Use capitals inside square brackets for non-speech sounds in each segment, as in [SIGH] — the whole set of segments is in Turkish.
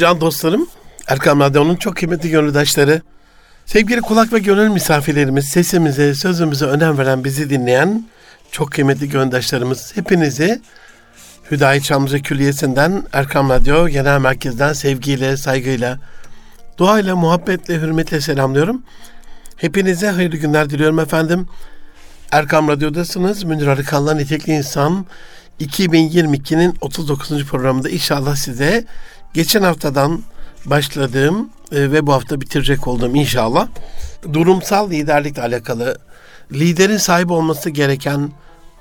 Can dostlarım, Erkam Radyo'nun çok kıymetli gönüldaşları, sevgili kulak ve gönül misafirlerimiz, sesimize, sözümüze önem veren, bizi dinleyen çok kıymetli gönüldaşlarımız, hepinizi Hüdayi Çamlıca Külliyesi'nden, Erkam Radyo Genel Merkez'den sevgiyle, saygıyla, duayla, muhabbetle, hürmetle selamlıyorum. Hepinize hayırlı günler diliyorum efendim. Erkam Radyo'dasınız. Münir Arıkan'la Nitekli İnsan 2022'nin 39. programında inşallah size geçen haftadan başladığım e, ve bu hafta bitirecek olduğum inşallah durumsal liderlikle alakalı liderin sahip olması gereken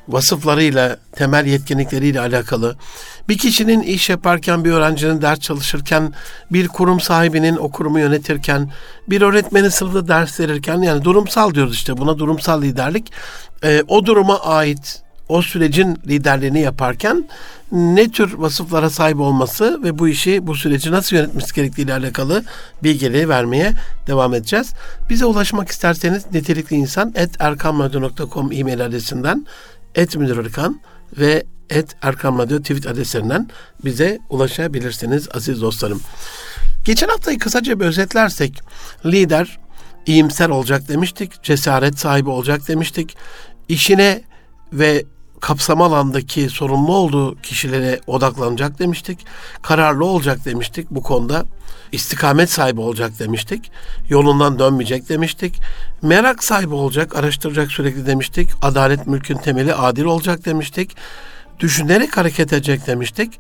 vasıflarıyla, temel yetkinlikleriyle alakalı, bir kişinin iş yaparken, bir öğrencinin ders çalışırken, bir kurum sahibinin o kurumu yönetirken, bir öğretmenin sınıfta ders verirken, yani durumsal diyoruz işte buna durumsal liderlik, e, o duruma ait o sürecin liderliğini yaparken ne tür vasıflara sahip olması ve bu işi, bu süreci nasıl yönetmesi gerektiği ile alakalı bilgileri vermeye devam edeceğiz. Bize ulaşmak isterseniz nitelikli insan et erkamradyo.com e-mail adresinden et Arıkan ve et Erkam Radyo tweet adreslerinden bize ulaşabilirsiniz aziz dostlarım. Geçen haftayı kısaca bir özetlersek lider iyimser olacak demiştik, cesaret sahibi olacak demiştik, işine ve kapsam alandaki sorumlu olduğu kişilere odaklanacak demiştik. Kararlı olacak demiştik bu konuda. istikamet sahibi olacak demiştik. Yolundan dönmeyecek demiştik. Merak sahibi olacak, araştıracak sürekli demiştik. Adalet mülkün temeli adil olacak demiştik. Düşünerek hareket edecek demiştik.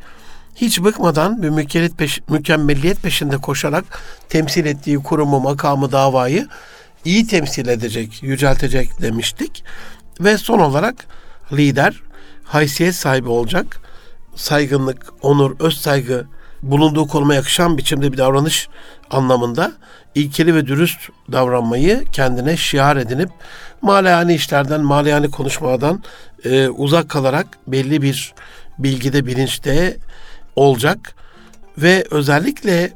Hiç bıkmadan bir peş, mükemmelliyet peşinde koşarak temsil ettiği kurumu, makamı, davayı iyi temsil edecek, yüceltecek demiştik. Ve son olarak lider haysiyet sahibi olacak. Saygınlık, onur, öz saygı bulunduğu konuma yakışan biçimde bir davranış anlamında ilkeli ve dürüst davranmayı kendine şiar edinip malayani işlerden, malayani konuşmadan e, uzak kalarak belli bir bilgide, bilinçte olacak ve özellikle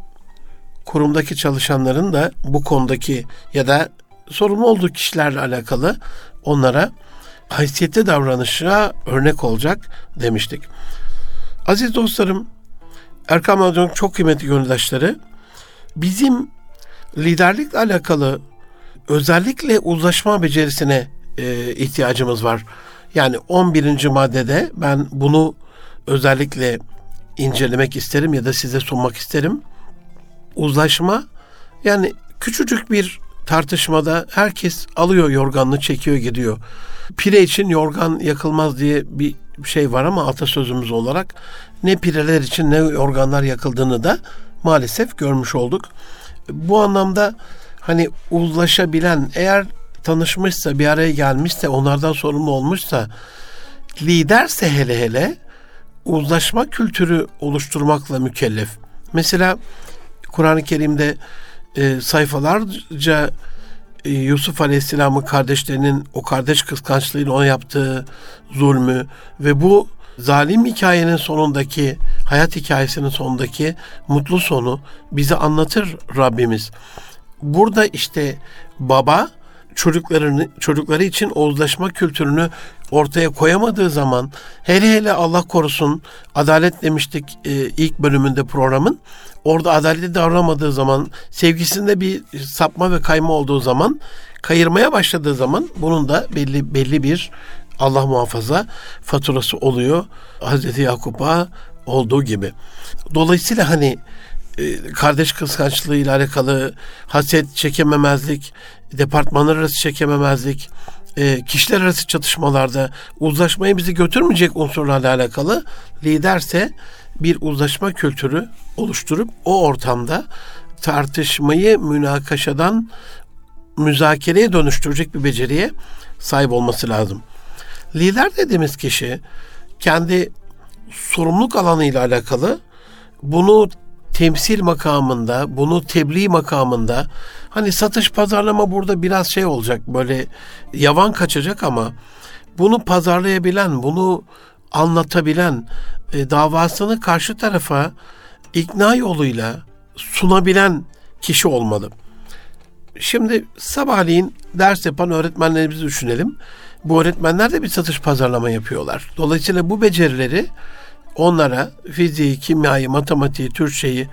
kurumdaki çalışanların da bu konudaki ya da sorumlu olduğu kişilerle alakalı onlara haysiyetli davranışa örnek olacak demiştik. Aziz dostlarım, Erkam Radyo'nun çok kıymetli gönüldaşları, bizim liderlikle alakalı özellikle uzlaşma becerisine e, ihtiyacımız var. Yani 11. maddede ben bunu özellikle incelemek isterim ya da size sunmak isterim. Uzlaşma yani küçücük bir tartışmada herkes alıyor yorganını çekiyor gidiyor. Pire için yorgan yakılmaz diye bir şey var ama atasözümüz olarak ne pireler için ne yorganlar yakıldığını da maalesef görmüş olduk. Bu anlamda hani uzlaşabilen eğer tanışmışsa bir araya gelmişse onlardan sorumlu olmuşsa liderse hele hele uzlaşma kültürü oluşturmakla mükellef. Mesela Kur'an-ı Kerim'de e, sayfalarca e, Yusuf Aleyhisselam'ın kardeşlerinin o kardeş kıskançlığıyla ona yaptığı zulmü ve bu zalim hikayenin sonundaki hayat hikayesinin sonundaki mutlu sonu bize anlatır Rabbimiz. Burada işte baba çocuklarını çocukları için uzlaşma kültürünü ortaya koyamadığı zaman hele hele Allah korusun adalet demiştik e, ilk bölümünde programın orada adaleti davranamadığı zaman sevgisinde bir sapma ve kayma olduğu zaman kayırmaya başladığı zaman bunun da belli belli bir Allah muhafaza faturası oluyor. Hazreti Yakup'a olduğu gibi. Dolayısıyla hani kardeş kıskançlığı ile alakalı haset, çekememezlik, departmanlar arası çekememezlik, e, kişiler arası çatışmalarda uzlaşmayı bizi götürmeyecek unsurlarla alakalı liderse bir uzlaşma kültürü oluşturup o ortamda tartışmayı münakaşadan müzakereye dönüştürecek bir beceriye sahip olması lazım. Lider dediğimiz kişi kendi sorumluluk alanıyla alakalı bunu temsil makamında, bunu tebliğ makamında hani satış pazarlama burada biraz şey olacak böyle yavan kaçacak ama bunu pazarlayabilen, bunu anlatabilen, e, davasını karşı tarafa ikna yoluyla sunabilen kişi olmalı. Şimdi sabahleyin ders yapan öğretmenlerimizi düşünelim. Bu öğretmenler de bir satış pazarlama yapıyorlar. Dolayısıyla bu becerileri onlara fiziği, kimyayı, matematiği, Türkçeyi,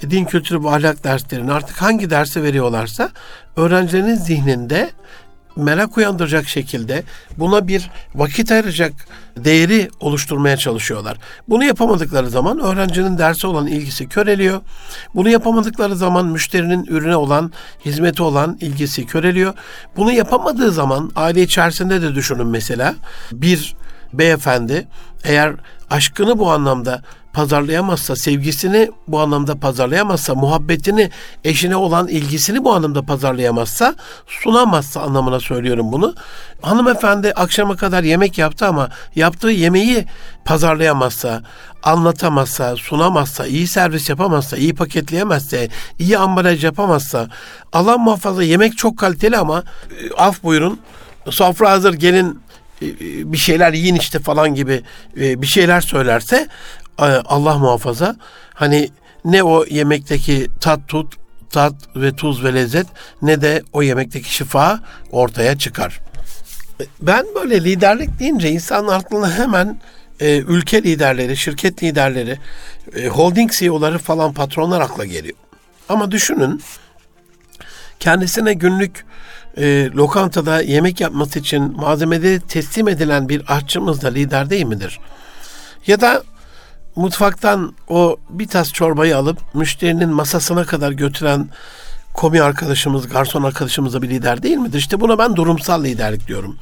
din kültürü ve ahlak derslerini artık hangi dersi veriyorlarsa öğrencilerin zihninde merak uyandıracak şekilde buna bir vakit ayıracak değeri oluşturmaya çalışıyorlar. Bunu yapamadıkları zaman öğrencinin derse olan ilgisi köreliyor. Bunu yapamadıkları zaman müşterinin ürüne olan, hizmeti olan ilgisi köreliyor. Bunu yapamadığı zaman aile içerisinde de düşünün mesela bir beyefendi eğer aşkını bu anlamda pazarlayamazsa, sevgisini bu anlamda pazarlayamazsa, muhabbetini, eşine olan ilgisini bu anlamda pazarlayamazsa, sunamazsa anlamına söylüyorum bunu. Hanımefendi akşama kadar yemek yaptı ama yaptığı yemeği pazarlayamazsa, anlatamazsa, sunamazsa, iyi servis yapamazsa, iyi paketleyemezse, iyi ambalaj yapamazsa, Allah muhafaza yemek çok kaliteli ama e, af buyurun sofra hazır gelin bir şeyler yiyin işte falan gibi bir şeyler söylerse Allah muhafaza hani ne o yemekteki tat tut tat ve tuz ve lezzet ne de o yemekteki şifa ortaya çıkar. Ben böyle liderlik deyince insan aklına hemen e, ülke liderleri, şirket liderleri, e, holding CEO'ları falan patronlar akla geliyor. Ama düşünün kendisine günlük e, lokantada yemek yapması için malzemeleri teslim edilen bir aşçımız da lider değil midir? Ya da mutfaktan o bir tas çorbayı alıp müşterinin masasına kadar götüren komi arkadaşımız, garson arkadaşımız da bir lider değil midir? İşte buna ben durumsal liderlik diyorum.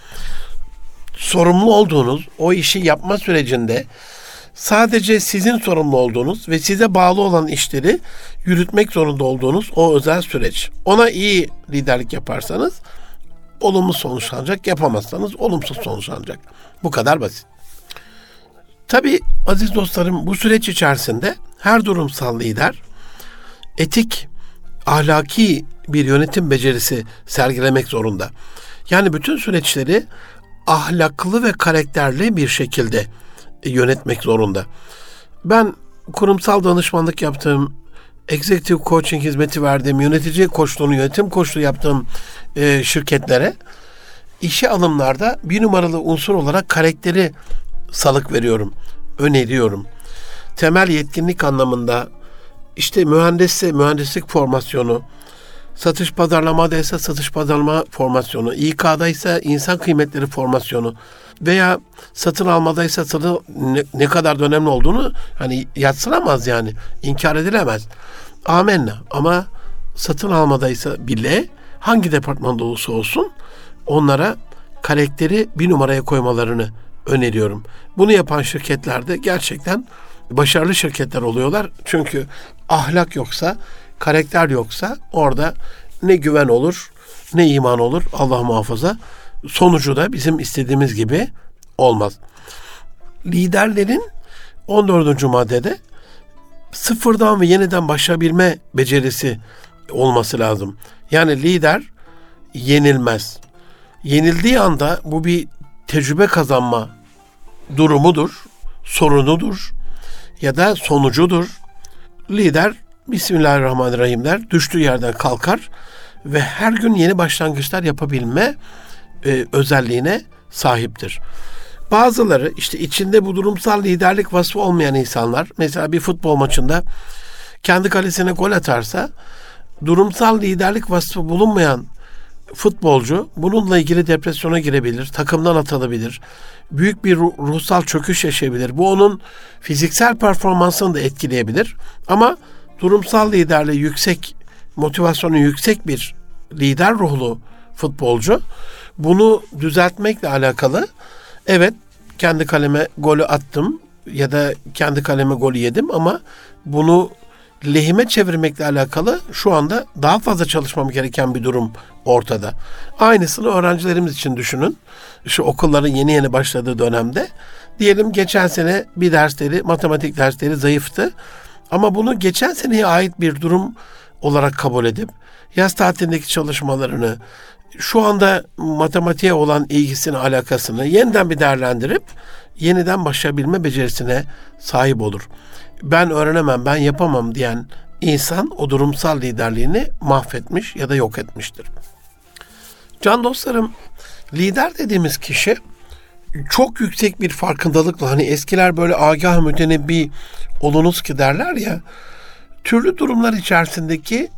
Sorumlu olduğunuz o işi yapma sürecinde sadece sizin sorumlu olduğunuz ve size bağlı olan işleri yürütmek zorunda olduğunuz o özel süreç. Ona iyi liderlik yaparsanız olumlu sonuçlanacak, yapamazsanız olumsuz sonuçlanacak. Bu kadar basit. Tabi aziz dostlarım bu süreç içerisinde her durumsal lider etik, ahlaki bir yönetim becerisi sergilemek zorunda. Yani bütün süreçleri ahlaklı ve karakterli bir şekilde yönetmek zorunda. Ben kurumsal danışmanlık yaptığım, executive coaching hizmeti verdiğim, yönetici koçluğunu, yönetim koçluğu yaptığım e, şirketlere işe alımlarda bir numaralı unsur olarak karakteri salık veriyorum, öneriyorum. Temel yetkinlik anlamında işte mühendisse mühendislik formasyonu, satış pazarlamada ise satış pazarlama formasyonu, İK'da ise insan kıymetleri formasyonu veya satın almada ise satın ne, ne kadar da önemli olduğunu hani yatsınamaz yani inkar edilemez. Amenna ama satın almada ise bile hangi departmanda olursa olsun onlara karakteri bir numaraya koymalarını öneriyorum. Bunu yapan şirketlerde gerçekten başarılı şirketler oluyorlar. Çünkü ahlak yoksa, karakter yoksa orada ne güven olur, ne iman olur Allah muhafaza. Sonucu da bizim istediğimiz gibi olmaz. Liderlerin 14. maddede sıfırdan ve yeniden başlayabilme becerisi olması lazım. Yani lider yenilmez. Yenildiği anda bu bir tecrübe kazanma durumudur, sorunudur ya da sonucudur. Lider Bismillahirrahmanirrahim der, düştüğü yerden kalkar ve her gün yeni başlangıçlar yapabilme e, özelliğine sahiptir. Bazıları işte içinde bu durumsal liderlik vasfı olmayan insanlar mesela bir futbol maçında kendi kalesine gol atarsa durumsal liderlik vasfı bulunmayan futbolcu bununla ilgili depresyona girebilir, takımdan atılabilir, büyük bir ruhsal çöküş yaşayabilir. Bu onun fiziksel performansını da etkileyebilir. Ama durumsal liderliği yüksek, motivasyonu yüksek bir lider ruhlu futbolcu bunu düzeltmekle alakalı evet kendi kaleme golü attım ya da kendi kaleme golü yedim ama bunu lehime çevirmekle alakalı şu anda daha fazla çalışmam gereken bir durum ortada. Aynısını öğrencilerimiz için düşünün. Şu okulların yeni yeni başladığı dönemde diyelim geçen sene bir dersleri, matematik dersleri zayıftı. Ama bunu geçen seneye ait bir durum olarak kabul edip yaz tatilindeki çalışmalarını, şu anda matematiğe olan ilgisini, alakasını yeniden bir değerlendirip yeniden başlayabilme becerisine sahip olur ben öğrenemem, ben yapamam diyen insan o durumsal liderliğini mahvetmiş ya da yok etmiştir. Can dostlarım, lider dediğimiz kişi çok yüksek bir farkındalıkla hani eskiler böyle agah mütenebbi olunuz ki derler ya türlü durumlar içerisindeki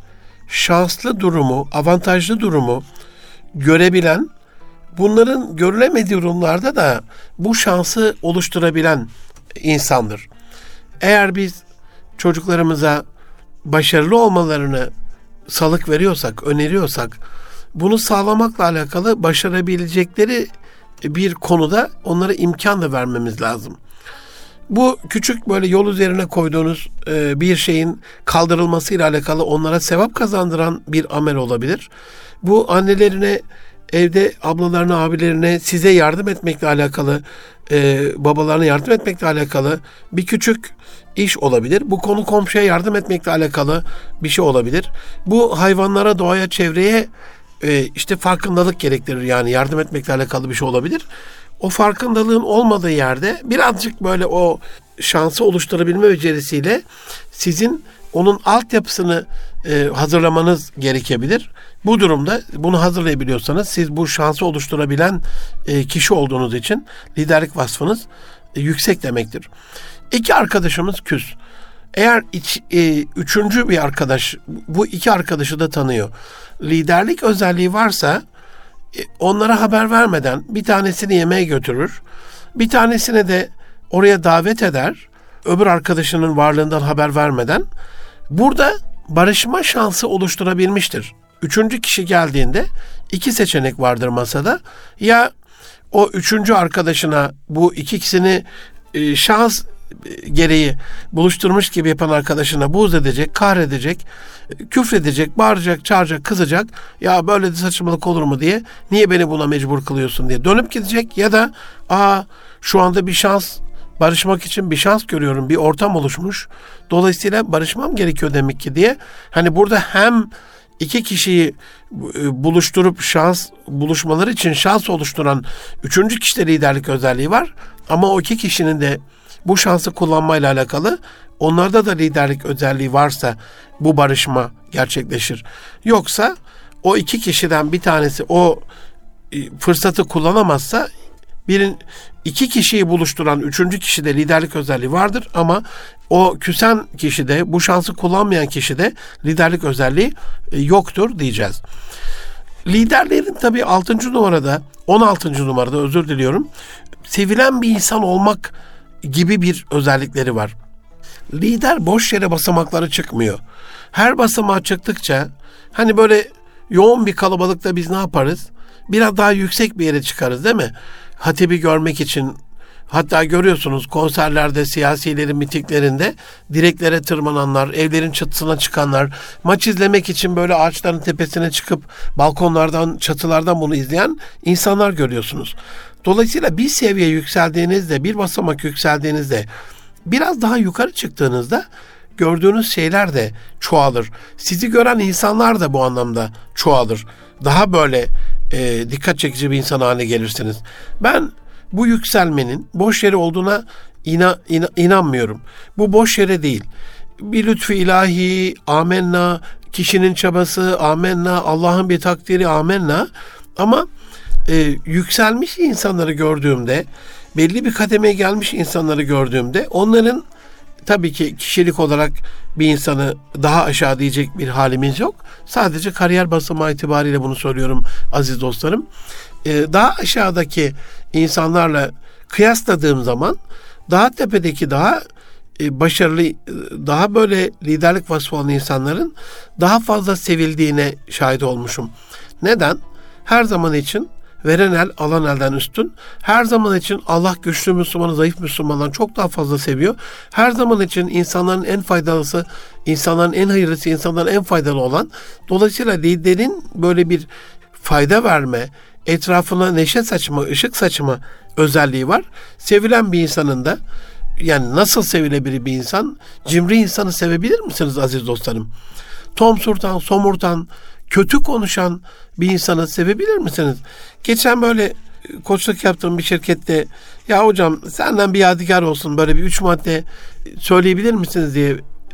şanslı durumu, avantajlı durumu görebilen, bunların görülemediği durumlarda da bu şansı oluşturabilen insandır. Eğer biz çocuklarımıza başarılı olmalarını salık veriyorsak, öneriyorsak, bunu sağlamakla alakalı başarabilecekleri bir konuda onlara imkan da vermemiz lazım. Bu küçük böyle yol üzerine koyduğunuz e, bir şeyin kaldırılmasıyla alakalı onlara sevap kazandıran bir amel olabilir. Bu annelerine evde ablalarına, abilerine size yardım etmekle alakalı, e, babalarına yardım etmekle alakalı bir küçük iş olabilir. Bu konu komşuya yardım etmekle alakalı bir şey olabilir. Bu hayvanlara, doğaya, çevreye e, işte farkındalık gerektirir yani yardım etmekle alakalı bir şey olabilir. O farkındalığın olmadığı yerde birazcık böyle o şansı oluşturabilme becerisiyle sizin onun altyapısını e, hazırlamanız gerekebilir. Bu durumda bunu hazırlayabiliyorsanız siz bu şansı oluşturabilen e, kişi olduğunuz için liderlik vasfınız e, yüksek demektir. İki arkadaşımız küs. Eğer iç, e, üçüncü bir arkadaş bu iki arkadaşı da tanıyor. Liderlik özelliği varsa e, onlara haber vermeden bir tanesini yemeğe götürür. Bir tanesine de oraya davet eder. Öbür arkadaşının varlığından haber vermeden. Burada barışma şansı oluşturabilmiştir. Üçüncü kişi geldiğinde iki seçenek vardır masada. Ya o üçüncü arkadaşına bu iki ikisini e, şans gereği buluşturmuş gibi yapan arkadaşına buğz edecek, kahredecek, küfredecek, bağıracak, çağıracak, kızacak. Ya böyle de saçmalık olur mu diye. Niye beni buna mecbur kılıyorsun diye dönüp gidecek ya da aa şu anda bir şans barışmak için bir şans görüyorum. Bir ortam oluşmuş. Dolayısıyla barışmam gerekiyor demek ki diye. Hani burada hem iki kişiyi e, buluşturup şans buluşmaları için şans oluşturan üçüncü kişide liderlik özelliği var. Ama o iki kişinin de bu şansı kullanmayla alakalı onlarda da liderlik özelliği varsa bu barışma gerçekleşir. Yoksa o iki kişiden bir tanesi o e, fırsatı kullanamazsa birin iki kişiyi buluşturan üçüncü kişide liderlik özelliği vardır ama o küsen kişide bu şansı kullanmayan kişide liderlik özelliği e, yoktur diyeceğiz. Liderlerin tabii 6. numarada 16. numarada özür diliyorum sevilen bir insan olmak gibi bir özellikleri var. Lider boş yere basamakları çıkmıyor. Her basamağa çıktıkça hani böyle yoğun bir kalabalıkta biz ne yaparız? Biraz daha yüksek bir yere çıkarız değil mi? Hatibi görmek için Hatta görüyorsunuz konserlerde, siyasilerin mitiklerinde direklere tırmananlar, evlerin çatısına çıkanlar, maç izlemek için böyle ağaçların tepesine çıkıp balkonlardan, çatılardan bunu izleyen insanlar görüyorsunuz. Dolayısıyla bir seviye yükseldiğinizde, bir basamak yükseldiğinizde, biraz daha yukarı çıktığınızda gördüğünüz şeyler de çoğalır. Sizi gören insanlar da bu anlamda çoğalır. Daha böyle e, dikkat çekici bir insan haline gelirsiniz. Ben bu yükselmenin boş yere olduğuna ina, ina, inanmıyorum. Bu boş yere değil. Bir lütfu ilahi, amenna, kişinin çabası, amenna, Allah'ın bir takdiri, amenna. Ama e, yükselmiş insanları gördüğümde, belli bir kademeye gelmiş insanları gördüğümde onların tabii ki kişilik olarak bir insanı daha aşağı diyecek bir halimiz yok. Sadece kariyer basamağı itibariyle bunu söylüyorum aziz dostlarım. Ee, daha aşağıdaki insanlarla kıyasladığım zaman daha tepedeki daha e, başarılı, daha böyle liderlik vasfı olan insanların daha fazla sevildiğine şahit olmuşum. Neden? Her zaman için veren el alan elden üstün. Her zaman için Allah güçlü Müslümanı zayıf Müslümandan çok daha fazla seviyor. Her zaman için insanların en faydalısı, insanların en hayırlısı, insanların en faydalı olan. Dolayısıyla liderin böyle bir fayda verme, etrafına neşe saçma, ışık saçma özelliği var. Sevilen bir insanın da yani nasıl sevilebilir bir insan? Cimri insanı sevebilir misiniz aziz dostlarım? Tom Surtan, somurtan, kötü konuşan bir insanı sevebilir misiniz? Geçen böyle e, koçluk yaptığım bir şirkette ya hocam senden bir yadigar olsun böyle bir üç madde söyleyebilir misiniz diye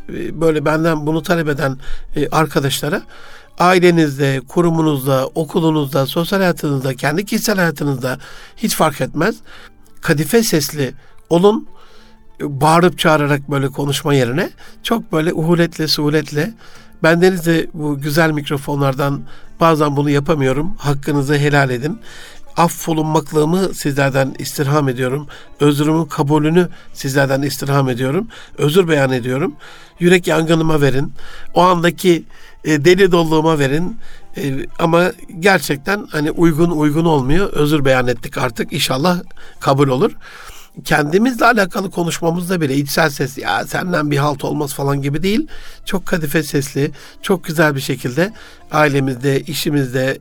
e, böyle benden bunu talep eden e, arkadaşlara ailenizde, kurumunuzda, okulunuzda, sosyal hayatınızda, kendi kişisel hayatınızda hiç fark etmez. kadife sesli olun bağırıp çağırarak böyle konuşma yerine çok böyle uhuletle suhuletle bendeniz de bu güzel mikrofonlardan bazen bunu yapamıyorum. Hakkınızı helal edin. Affolunmaklığımı sizlerden istirham ediyorum. Özrümün kabulünü sizlerden istirham ediyorum. Özür beyan ediyorum. Yürek yangınıma verin. O andaki e, deli dolluğuma verin. E, ama gerçekten hani uygun uygun olmuyor. Özür beyan ettik artık. İnşallah kabul olur kendimizle alakalı konuşmamızda bile içsel ses ya senden bir halt olmaz falan gibi değil. Çok kadife sesli, çok güzel bir şekilde ailemizde, işimizde,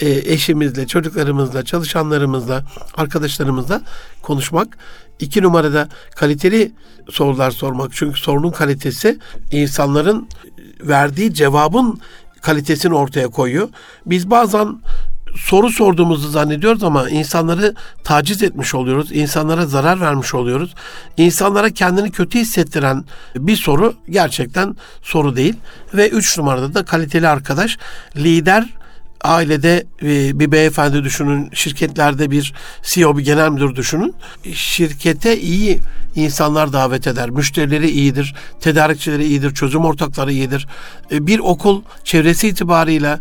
e, eşimizle, çocuklarımızla, çalışanlarımızla, arkadaşlarımızla konuşmak. İki numarada kaliteli sorular sormak. Çünkü sorunun kalitesi insanların verdiği cevabın kalitesini ortaya koyuyor. Biz bazen soru sorduğumuzu zannediyoruz ama insanları taciz etmiş oluyoruz. İnsanlara zarar vermiş oluyoruz. İnsanlara kendini kötü hissettiren bir soru gerçekten soru değil. Ve üç numarada da kaliteli arkadaş, lider, ailede e, bir beyefendi düşünün, şirketlerde bir CEO, bir genel müdür düşünün. Şirkete iyi insanlar davet eder. Müşterileri iyidir, tedarikçileri iyidir, çözüm ortakları iyidir. E, bir okul çevresi itibarıyla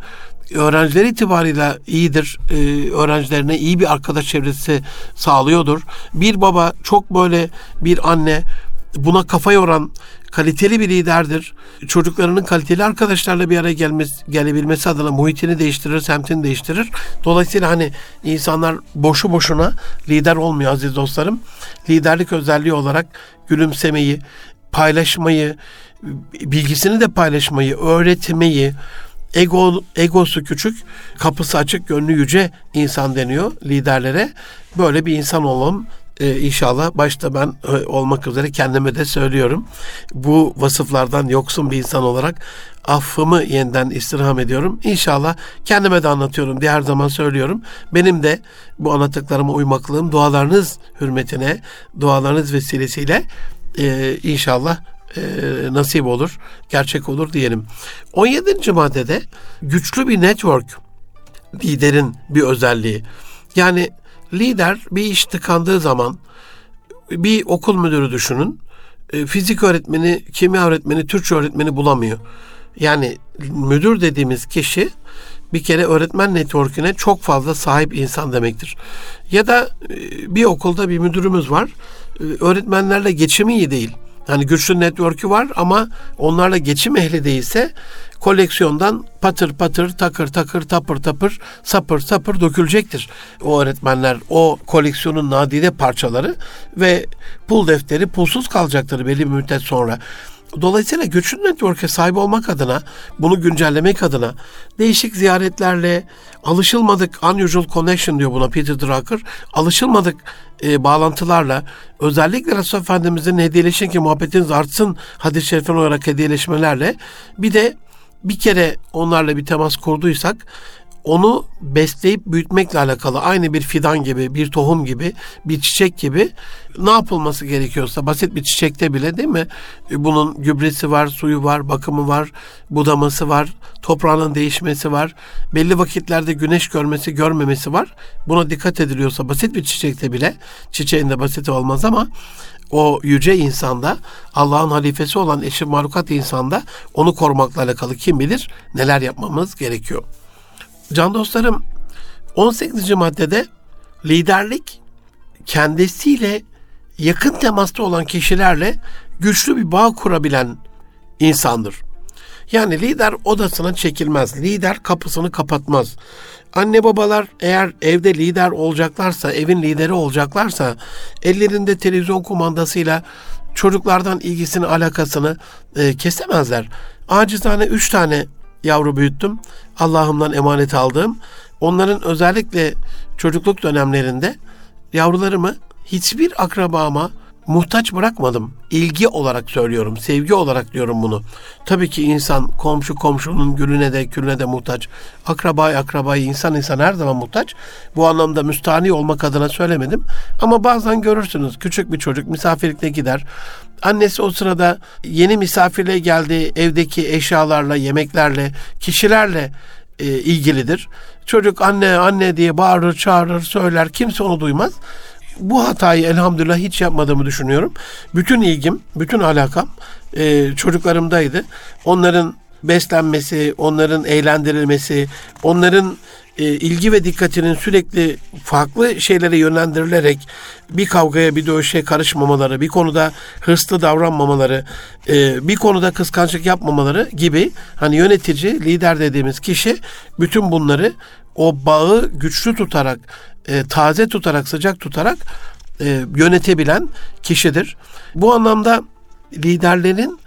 öğrenciler itibarıyla iyidir. Ee, öğrencilerine iyi bir arkadaş çevresi sağlıyordur. Bir baba çok böyle bir anne buna kafa yoran kaliteli bir liderdir. Çocuklarının kaliteli arkadaşlarla bir araya gelmesi, gelebilmesi adına muhitini değiştirir, semtini değiştirir. Dolayısıyla hani insanlar boşu boşuna lider olmuyor aziz dostlarım. Liderlik özelliği olarak gülümsemeyi, paylaşmayı, bilgisini de paylaşmayı, öğretmeyi, ego egosu küçük, kapısı açık, gönlü yüce insan deniyor liderlere. Böyle bir insan olalım ee, inşallah başta ben e, olmak üzere kendime de söylüyorum. Bu vasıflardan yoksun bir insan olarak affımı yeniden istirham ediyorum. İnşallah kendime de anlatıyorum diye her zaman söylüyorum. Benim de bu anlattıklarıma uymaklığım dualarınız hürmetine, dualarınız vesilesiyle e, inşallah e, nasip olur, gerçek olur diyelim. 17. maddede güçlü bir network liderin bir özelliği. Yani lider bir iş tıkandığı zaman bir okul müdürü düşünün. E, fizik öğretmeni, kimya öğretmeni, Türkçe öğretmeni bulamıyor. Yani müdür dediğimiz kişi bir kere öğretmen network'üne çok fazla sahip insan demektir. Ya da e, bir okulda bir müdürümüz var. E, öğretmenlerle geçimi iyi değil. Hani güçlü network'ü var ama onlarla geçim ehli değilse koleksiyondan patır patır takır takır tapır tapır sapır sapır dökülecektir. O öğretmenler o koleksiyonun nadide parçaları ve pul defteri pulsuz kalacaktır belli bir müddet sonra. Dolayısıyla güçlü network'e sahip olmak adına, bunu güncellemek adına değişik ziyaretlerle, alışılmadık unusual connection diyor buna Peter Drucker, alışılmadık e, bağlantılarla, özellikle Resulullah Efendimiz'in hediyeleşin ki muhabbetiniz artsın hadis-i şerifin olarak hediyeleşmelerle, bir de bir kere onlarla bir temas kurduysak onu besleyip büyütmekle alakalı aynı bir fidan gibi, bir tohum gibi, bir çiçek gibi ne yapılması gerekiyorsa basit bir çiçekte bile değil mi? E, bunun gübresi var, suyu var, bakımı var, budaması var, toprağının değişmesi var. Belli vakitlerde güneş görmesi, görmemesi var. Buna dikkat ediliyorsa basit bir çiçekte bile çiçeğin de olmaz ama o yüce insanda Allah'ın halifesi olan eşi marukat insanda onu korumakla alakalı kim bilir neler yapmamız gerekiyor. Can dostlarım 18. maddede liderlik kendisiyle yakın temasta olan kişilerle güçlü bir bağ kurabilen insandır. Yani lider odasına çekilmez. Lider kapısını kapatmaz. Anne babalar eğer evde lider olacaklarsa, evin lideri olacaklarsa ellerinde televizyon kumandasıyla çocuklardan ilgisini, alakasını e, kesemezler. Acizane üç tane yavru büyüttüm. Allah'ımdan emanet aldığım. Onların özellikle çocukluk dönemlerinde yavrularımı hiçbir akrabama muhtaç bırakmadım. İlgi olarak söylüyorum, sevgi olarak diyorum bunu. Tabii ki insan komşu komşunun gülüne de külüne de muhtaç. Akrabayı akrabayı insan insan her zaman muhtaç. Bu anlamda müstahni olmak adına söylemedim. Ama bazen görürsünüz küçük bir çocuk misafirlikte gider. Annesi o sırada yeni misafirliğe geldiği evdeki eşyalarla, yemeklerle, kişilerle e, ilgilidir. Çocuk anne anne diye bağırır, çağırır, söyler. Kimse onu duymaz bu hatayı elhamdülillah hiç yapmadığımı düşünüyorum. Bütün ilgim, bütün alakam e, çocuklarımdaydı. Onların beslenmesi, onların eğlendirilmesi, onların e, ilgi ve dikkatinin sürekli farklı şeylere yönlendirilerek bir kavgaya bir dövüşe karışmamaları, bir konuda hırslı davranmamaları, e, bir konuda kıskançlık yapmamaları gibi hani yönetici, lider dediğimiz kişi bütün bunları o bağı güçlü tutarak, e, taze tutarak, sıcak tutarak e, yönetebilen kişidir. Bu anlamda liderlerin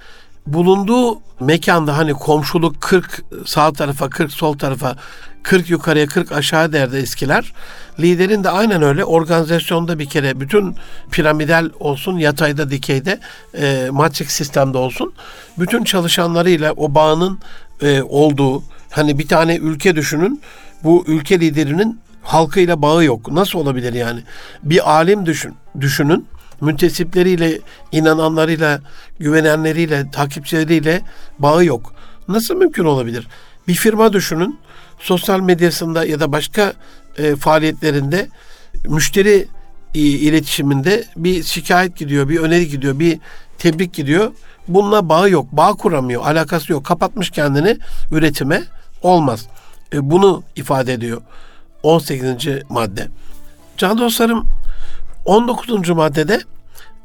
bulunduğu mekanda hani komşuluk 40 sağ tarafa 40 sol tarafa 40 yukarıya 40 aşağı derdi eskiler. Liderin de aynen öyle organizasyonda bir kere bütün piramidal olsun yatayda dikeyde e, matrik sistemde olsun bütün çalışanlarıyla o bağının e, olduğu hani bir tane ülke düşünün bu ülke liderinin halkıyla bağı yok. Nasıl olabilir yani? Bir alim düşün, düşünün müntesipleriyle, inananlarıyla, güvenenleriyle, takipçileriyle bağı yok. Nasıl mümkün olabilir? Bir firma düşünün, sosyal medyasında ya da başka e, faaliyetlerinde müşteri e, iletişiminde bir şikayet gidiyor, bir öneri gidiyor, bir tebrik gidiyor. Bununla bağı yok, bağ kuramıyor, alakası yok. Kapatmış kendini üretime olmaz. E, bunu ifade ediyor 18. madde. Can dostlarım 19. maddede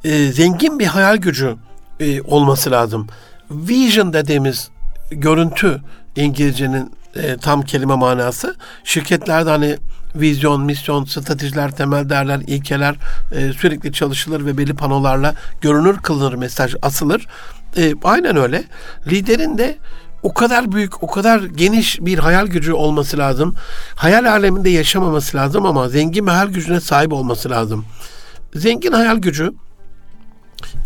e, zengin bir hayal gücü e, olması lazım. Vision dediğimiz görüntü İngilizcenin e, tam kelime manası. Şirketlerde hani vizyon, misyon, stratejiler, temel değerler, ilkeler e, sürekli çalışılır ve belli panolarla görünür kılınır mesaj asılır. E, aynen öyle. Liderin de o kadar büyük, o kadar geniş bir hayal gücü olması lazım. Hayal aleminde yaşamaması lazım ama zengin hayal gücüne sahip olması lazım. Zengin hayal gücü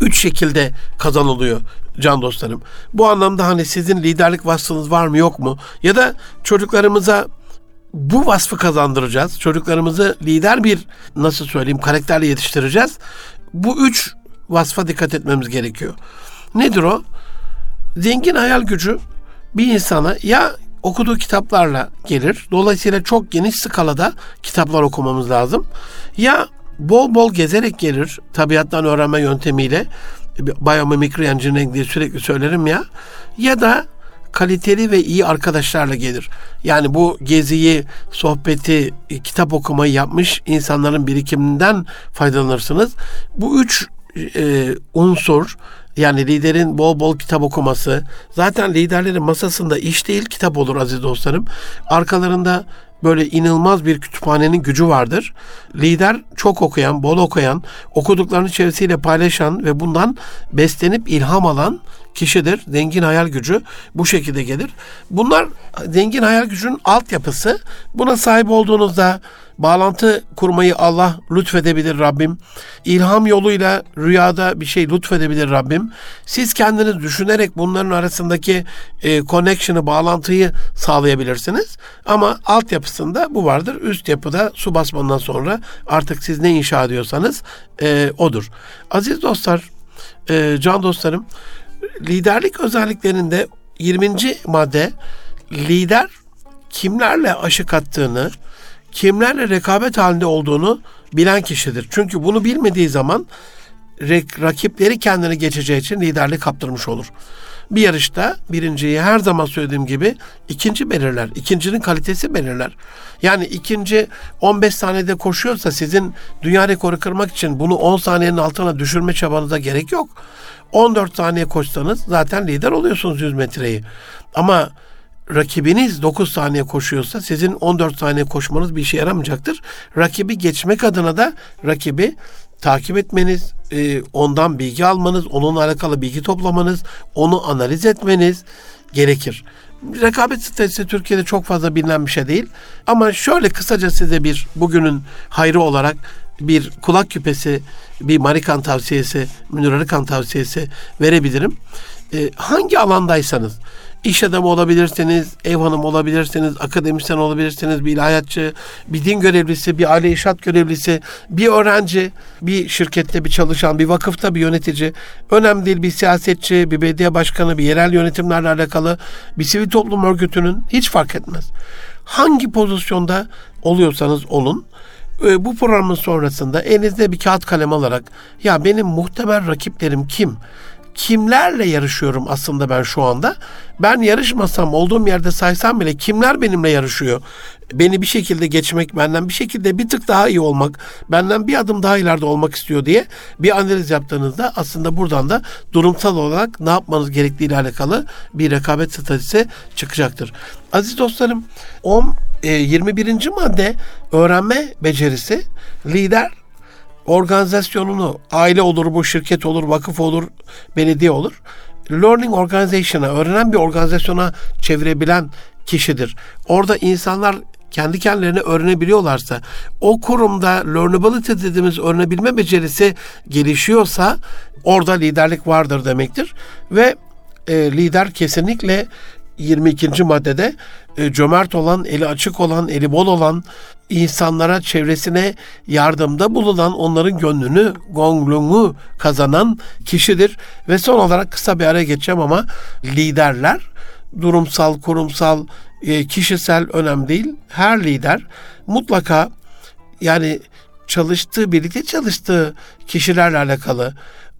üç şekilde kazanılıyor can dostlarım. Bu anlamda hani sizin liderlik vasfınız var mı yok mu? Ya da çocuklarımıza bu vasfı kazandıracağız. Çocuklarımızı lider bir nasıl söyleyeyim karakterle yetiştireceğiz. Bu üç vasfa dikkat etmemiz gerekiyor. Nedir o? Zengin hayal gücü bir insana ya okuduğu kitaplarla gelir. Dolayısıyla çok geniş skalada kitaplar okumamız lazım. Ya bol bol gezerek gelir tabiattan öğrenme yöntemiyle biomimicry engineering diye sürekli söylerim ya ya da kaliteli ve iyi arkadaşlarla gelir. Yani bu geziyi, sohbeti, kitap okumayı yapmış insanların birikiminden faydalanırsınız. Bu üç e, unsur yani liderin bol bol kitap okuması. Zaten liderlerin masasında iş değil kitap olur aziz dostlarım. Arkalarında böyle inanılmaz bir kütüphanenin gücü vardır. Lider çok okuyan, bol okuyan, okuduklarını çevresiyle paylaşan ve bundan beslenip ilham alan kişidir. Zengin hayal gücü bu şekilde gelir. Bunlar zengin hayal gücünün altyapısı. Buna sahip olduğunuzda bağlantı kurmayı Allah lütfedebilir Rabbim. İlham yoluyla rüyada bir şey lütfedebilir Rabbim. Siz kendiniz düşünerek bunların arasındaki e, connection'ı, bağlantıyı sağlayabilirsiniz. Ama altyapısında bu vardır. Üst yapıda su basmandan sonra artık siz ne inşa ediyorsanız e, odur. Aziz dostlar, e, can dostlarım, liderlik özelliklerinde 20. madde lider kimlerle aşık attığını, kimlerle rekabet halinde olduğunu bilen kişidir. Çünkü bunu bilmediği zaman rakipleri kendini geçeceği için liderlik kaptırmış olur. Bir yarışta birinciyi her zaman söylediğim gibi ikinci belirler. İkincinin kalitesi belirler. Yani ikinci 15 saniyede koşuyorsa sizin dünya rekoru kırmak için bunu 10 saniyenin altına düşürme çabanıza gerek yok. 14 saniye koşsanız zaten lider oluyorsunuz 100 metreyi. Ama rakibiniz 9 saniye koşuyorsa sizin 14 saniye koşmanız bir işe yaramayacaktır. Rakibi geçmek adına da rakibi takip etmeniz, e, ondan bilgi almanız, onunla alakalı bilgi toplamanız, onu analiz etmeniz gerekir. Rekabet stratejisi Türkiye'de çok fazla bilinen bir şey değil. Ama şöyle kısaca size bir bugünün hayrı olarak bir kulak küpesi, bir Marikan tavsiyesi, Münir Arıkan tavsiyesi verebilirim. E, hangi alandaysanız, iş adamı olabilirsiniz, ev hanımı olabilirsiniz, akademisyen olabilirsiniz, bir ilahiyatçı, bir din görevlisi, bir aile işat görevlisi, bir öğrenci, bir şirkette bir çalışan, bir vakıfta bir yönetici, önemli değil bir siyasetçi, bir belediye başkanı, bir yerel yönetimlerle alakalı, bir sivil toplum örgütünün hiç fark etmez. Hangi pozisyonda oluyorsanız olun, e, bu programın sonrasında elinizde bir kağıt kalem alarak ya benim muhtemel rakiplerim kim? Kimlerle yarışıyorum aslında ben şu anda? Ben yarışmasam, olduğum yerde saysam bile kimler benimle yarışıyor? Beni bir şekilde geçmek, benden bir şekilde bir tık daha iyi olmak, benden bir adım daha ileride olmak istiyor diye bir analiz yaptığınızda aslında buradan da durumsal olarak ne yapmanız gerektiği ile alakalı bir rekabet stratejisi çıkacaktır. Aziz dostlarım, 10 21. E, madde öğrenme becerisi lider organizasyonunu aile olur bu şirket olur vakıf olur belediye olur learning organization'a öğrenen bir organizasyona çevirebilen kişidir. Orada insanlar kendi kendilerine öğrenebiliyorlarsa, o kurumda learnability dediğimiz öğrenebilme becerisi gelişiyorsa orada liderlik vardır demektir. Ve e, lider kesinlikle 22. maddede e, cömert olan, eli açık olan, eli bol olan, insanlara, çevresine yardımda bulunan, onların gönlünü, gongluğunu kazanan kişidir. Ve son olarak kısa bir araya geçeceğim ama liderler durumsal, kurumsal, e, kişisel önem değil. Her lider mutlaka yani çalıştığı, birlikte çalıştığı kişilerle alakalı,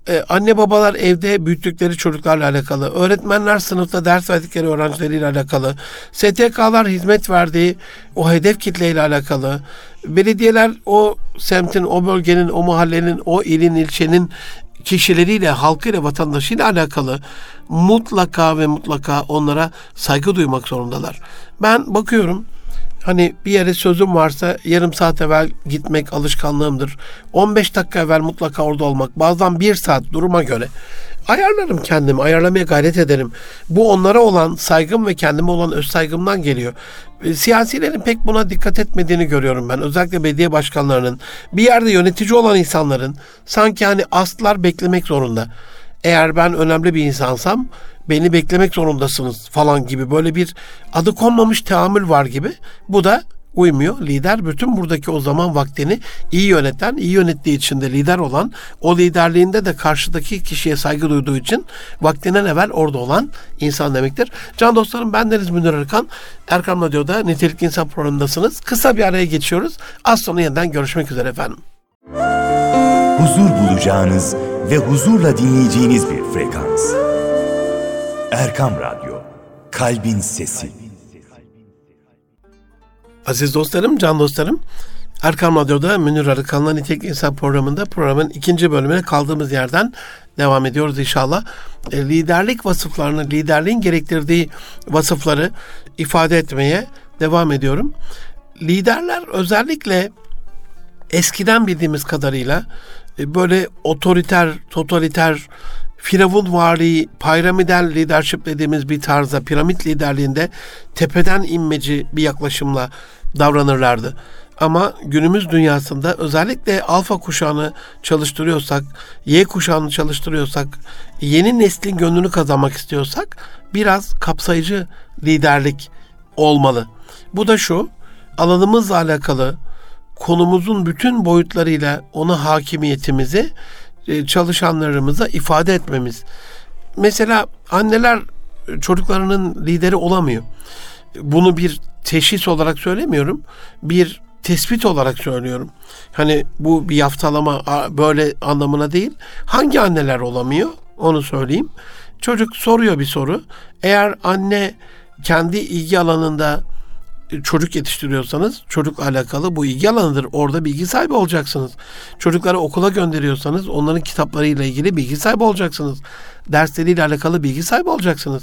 ee, anne babalar evde büyüttükleri çocuklarla alakalı, öğretmenler sınıfta ders verdikleri öğrencileriyle alakalı, STK'lar hizmet verdiği o hedef kitleyle alakalı, belediyeler o semtin, o bölgenin, o mahallenin, o ilin, ilçenin kişileriyle, halkıyla, vatandaşıyla alakalı mutlaka ve mutlaka onlara saygı duymak zorundalar. Ben bakıyorum Hani bir yere sözüm varsa yarım saat evvel gitmek alışkanlığımdır. 15 dakika evvel mutlaka orada olmak. Bazen bir saat duruma göre. Ayarlarım kendimi, ayarlamaya gayret ederim. Bu onlara olan saygım ve kendime olan öz saygımdan geliyor. E, siyasilerin pek buna dikkat etmediğini görüyorum ben. Özellikle belediye başkanlarının, bir yerde yönetici olan insanların sanki hani aslar beklemek zorunda. Eğer ben önemli bir insansam beni beklemek zorundasınız falan gibi böyle bir adı konmamış teamül var gibi. Bu da uymuyor. Lider bütün buradaki o zaman vaktini iyi yöneten, iyi yönettiği için de lider olan, o liderliğinde de karşıdaki kişiye saygı duyduğu için vaktinden evvel orada olan insan demektir. Can dostlarım ben Deniz Münir Erkan. Erkan Radyo'da Nitelikli İnsan programındasınız. Kısa bir araya geçiyoruz. Az sonra yeniden görüşmek üzere efendim. Huzur bulacağınız ve huzurla dinleyeceğiniz bir frekans. Erkam Radyo, Kalbin Sesi. Aziz dostlarım, can dostlarım, Erkam Radyo'da Münir Arıkan'la Nitek İnsan programında programın ikinci bölümüne kaldığımız yerden devam ediyoruz inşallah. E, liderlik vasıflarını, liderliğin gerektirdiği vasıfları ifade etmeye devam ediyorum. Liderler özellikle eskiden bildiğimiz kadarıyla böyle otoriter, totaliter, Firavun vari, piramidal leadership dediğimiz bir tarzda, piramit liderliğinde tepeden inmeci bir yaklaşımla davranırlardı. Ama günümüz dünyasında özellikle alfa kuşağını çalıştırıyorsak, Y kuşağını çalıştırıyorsak, yeni neslin gönlünü kazanmak istiyorsak biraz kapsayıcı liderlik olmalı. Bu da şu, alanımızla alakalı konumuzun bütün boyutlarıyla ona hakimiyetimizi e, çalışanlarımıza ifade etmemiz. Mesela anneler çocuklarının lideri olamıyor. Bunu bir teşhis olarak söylemiyorum. Bir tespit olarak söylüyorum. Hani bu bir yaftalama böyle anlamına değil. Hangi anneler olamıyor? Onu söyleyeyim. Çocuk soruyor bir soru. Eğer anne kendi ilgi alanında çocuk yetiştiriyorsanız çocukla alakalı bu ilgi alanıdır. Orada bilgi sahibi olacaksınız. Çocukları okula gönderiyorsanız onların kitaplarıyla ilgili bilgi sahibi olacaksınız. Dersleriyle alakalı bilgi sahibi olacaksınız.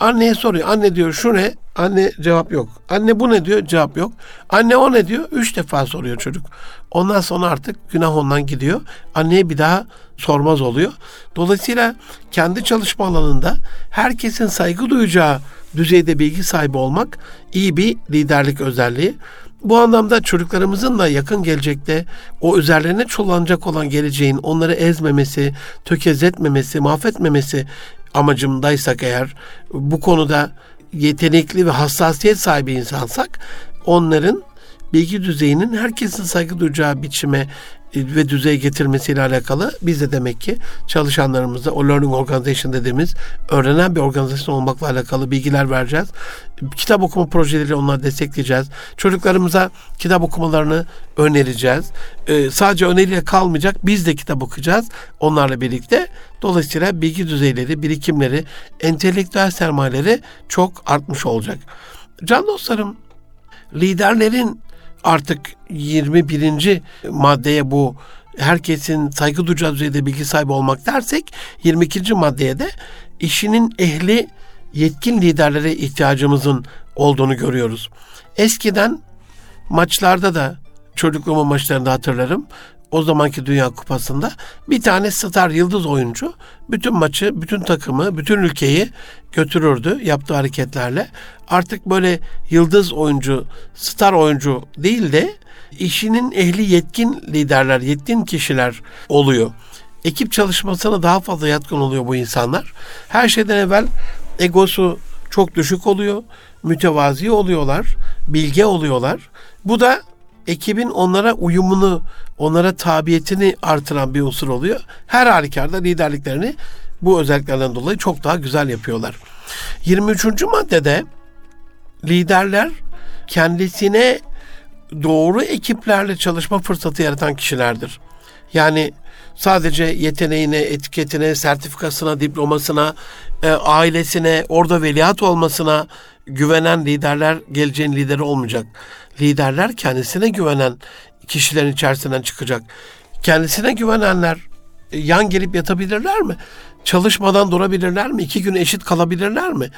Anneye soruyor. Anne diyor şu ne? Anne cevap yok. Anne bu ne diyor? Cevap yok. Anne o ne diyor? Üç defa soruyor çocuk. Ondan sonra artık günah ondan gidiyor. Anneye bir daha sormaz oluyor. Dolayısıyla kendi çalışma alanında herkesin saygı duyacağı düzeyde bilgi sahibi olmak iyi bir liderlik özelliği. Bu anlamda çocuklarımızın da yakın gelecekte o üzerlerine çullanacak olan geleceğin onları ezmemesi, tökezletmemesi, mahvetmemesi amacımdaysak eğer bu konuda yetenekli ve hassasiyet sahibi insansak onların bilgi düzeyinin herkesin saygı duyacağı biçime e, ve düzeye getirmesiyle alakalı biz de demek ki çalışanlarımıza o learning organization dediğimiz öğrenen bir organizasyon olmakla alakalı bilgiler vereceğiz. Kitap okuma projeleri onları destekleyeceğiz. Çocuklarımıza kitap okumalarını önereceğiz. Ee, sadece öneriyle kalmayacak. Biz de kitap okuyacağız onlarla birlikte. Dolayısıyla bilgi düzeyleri, birikimleri, entelektüel sermayeleri çok artmış olacak. Can dostlarım, liderlerin artık 21. maddeye bu herkesin saygı duyacağı düzeyde bilgi sahibi olmak dersek 22. maddeye de işinin ehli yetkin liderlere ihtiyacımızın olduğunu görüyoruz. Eskiden maçlarda da çocukluğumun maçlarında hatırlarım. O zamanki Dünya Kupası'nda bir tane star yıldız oyuncu bütün maçı, bütün takımı, bütün ülkeyi götürürdü yaptığı hareketlerle. Artık böyle yıldız oyuncu, star oyuncu değil de işinin ehli yetkin liderler, yetkin kişiler oluyor. Ekip çalışmasına daha fazla yatkın oluyor bu insanlar. Her şeyden evvel egosu çok düşük oluyor, mütevazi oluyorlar, bilge oluyorlar. Bu da ekibin onlara uyumunu, onlara tabiyetini artıran bir unsur oluyor. Her halükarda liderliklerini bu özelliklerden dolayı çok daha güzel yapıyorlar. 23. maddede liderler kendisine doğru ekiplerle çalışma fırsatı yaratan kişilerdir. Yani sadece yeteneğine, etiketine, sertifikasına, diplomasına, e, ailesine, orada veliaht olmasına güvenen liderler geleceğin lideri olmayacak. Liderler kendisine güvenen kişilerin içerisinden çıkacak. Kendisine güvenenler e, yan gelip yatabilirler mi? Çalışmadan durabilirler mi? İki gün eşit kalabilirler mi?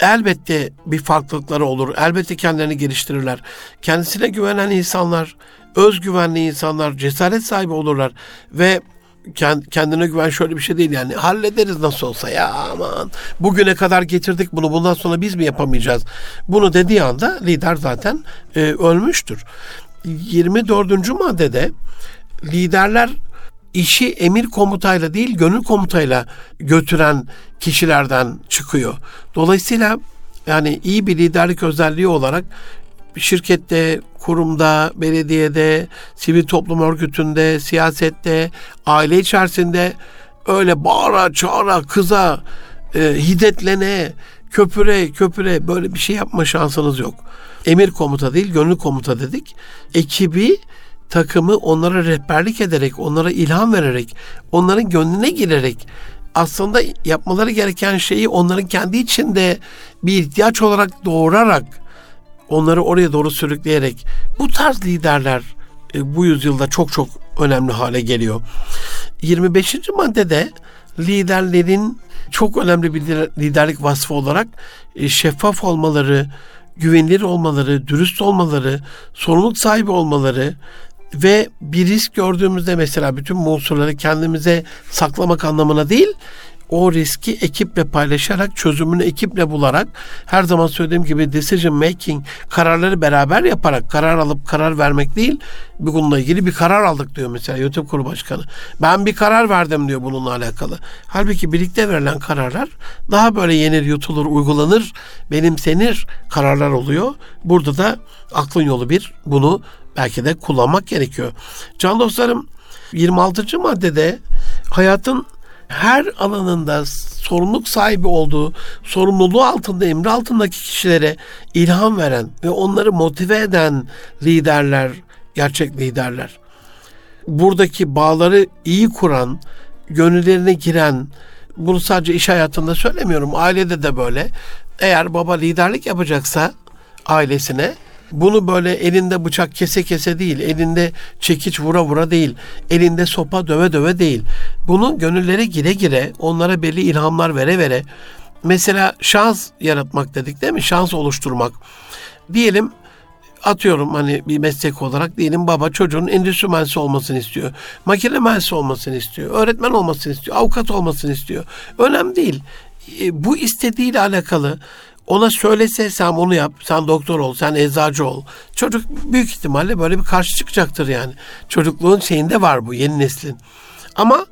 Elbette bir farklılıkları olur. Elbette kendilerini geliştirirler. Kendisine güvenen insanlar, özgüvenli insanlar, cesaret sahibi olurlar ve kendine güven şöyle bir şey değil yani hallederiz nasıl olsa ya aman bugüne kadar getirdik bunu bundan sonra biz mi yapamayacağız bunu dediği anda lider zaten e, ölmüştür 24. maddede liderler işi emir komutayla değil gönül komutayla götüren kişilerden çıkıyor. Dolayısıyla yani iyi bir liderlik özelliği olarak şirkette, kurumda, belediyede, sivil toplum örgütünde, siyasette, aile içerisinde öyle bağıra, çağıra, kıza, e, hiddetlene, köpüre, köpüre böyle bir şey yapma şansınız yok. Emir komuta değil, gönül komuta dedik. Ekibi takımı onlara rehberlik ederek, onlara ilham vererek, onların gönlüne girerek aslında yapmaları gereken şeyi onların kendi içinde bir ihtiyaç olarak doğurarak onları oraya doğru sürükleyerek bu tarz liderler e, bu yüzyılda çok çok önemli hale geliyor. 25. maddede liderlerin çok önemli bir liderlik vasfı olarak e, şeffaf olmaları, güvenilir olmaları, dürüst olmaları, sorumluluk sahibi olmaları, ve bir risk gördüğümüzde mesela bütün bu unsurları kendimize saklamak anlamına değil o riski ekiple paylaşarak, çözümünü ekiple bularak, her zaman söylediğim gibi decision making, kararları beraber yaparak, karar alıp karar vermek değil, bununla ilgili bir karar aldık diyor mesela YouTube Kurulu Başkanı. Ben bir karar verdim diyor bununla alakalı. Halbuki birlikte verilen kararlar daha böyle yenir, yutulur, uygulanır, benimsenir kararlar oluyor. Burada da aklın yolu bir bunu belki de kullanmak gerekiyor. Can dostlarım 26. maddede hayatın her alanında sorumluluk sahibi olduğu, sorumluluğu altında, emri altındaki kişilere ilham veren ve onları motive eden liderler, gerçek liderler. Buradaki bağları iyi kuran, gönüllerine giren, bunu sadece iş hayatında söylemiyorum, ailede de böyle. Eğer baba liderlik yapacaksa ailesine bunu böyle elinde bıçak kese kese değil, elinde çekiç vura vura değil, elinde sopa döve döve değil. Bunu gönüllere gire gire, onlara belli ilhamlar vere vere, mesela şans yaratmak dedik değil mi? Şans oluşturmak. Diyelim atıyorum hani bir meslek olarak diyelim baba çocuğun endüstri mühendisi olmasını istiyor. Makine mühendisi olmasını istiyor. Öğretmen olmasını istiyor. Avukat olmasını istiyor. Önemli değil. E, bu istediğiyle alakalı ona söylese sen onu yap, sen doktor ol, sen eczacı ol. Çocuk büyük ihtimalle böyle bir karşı çıkacaktır yani. Çocukluğun şeyinde var bu yeni neslin. Ama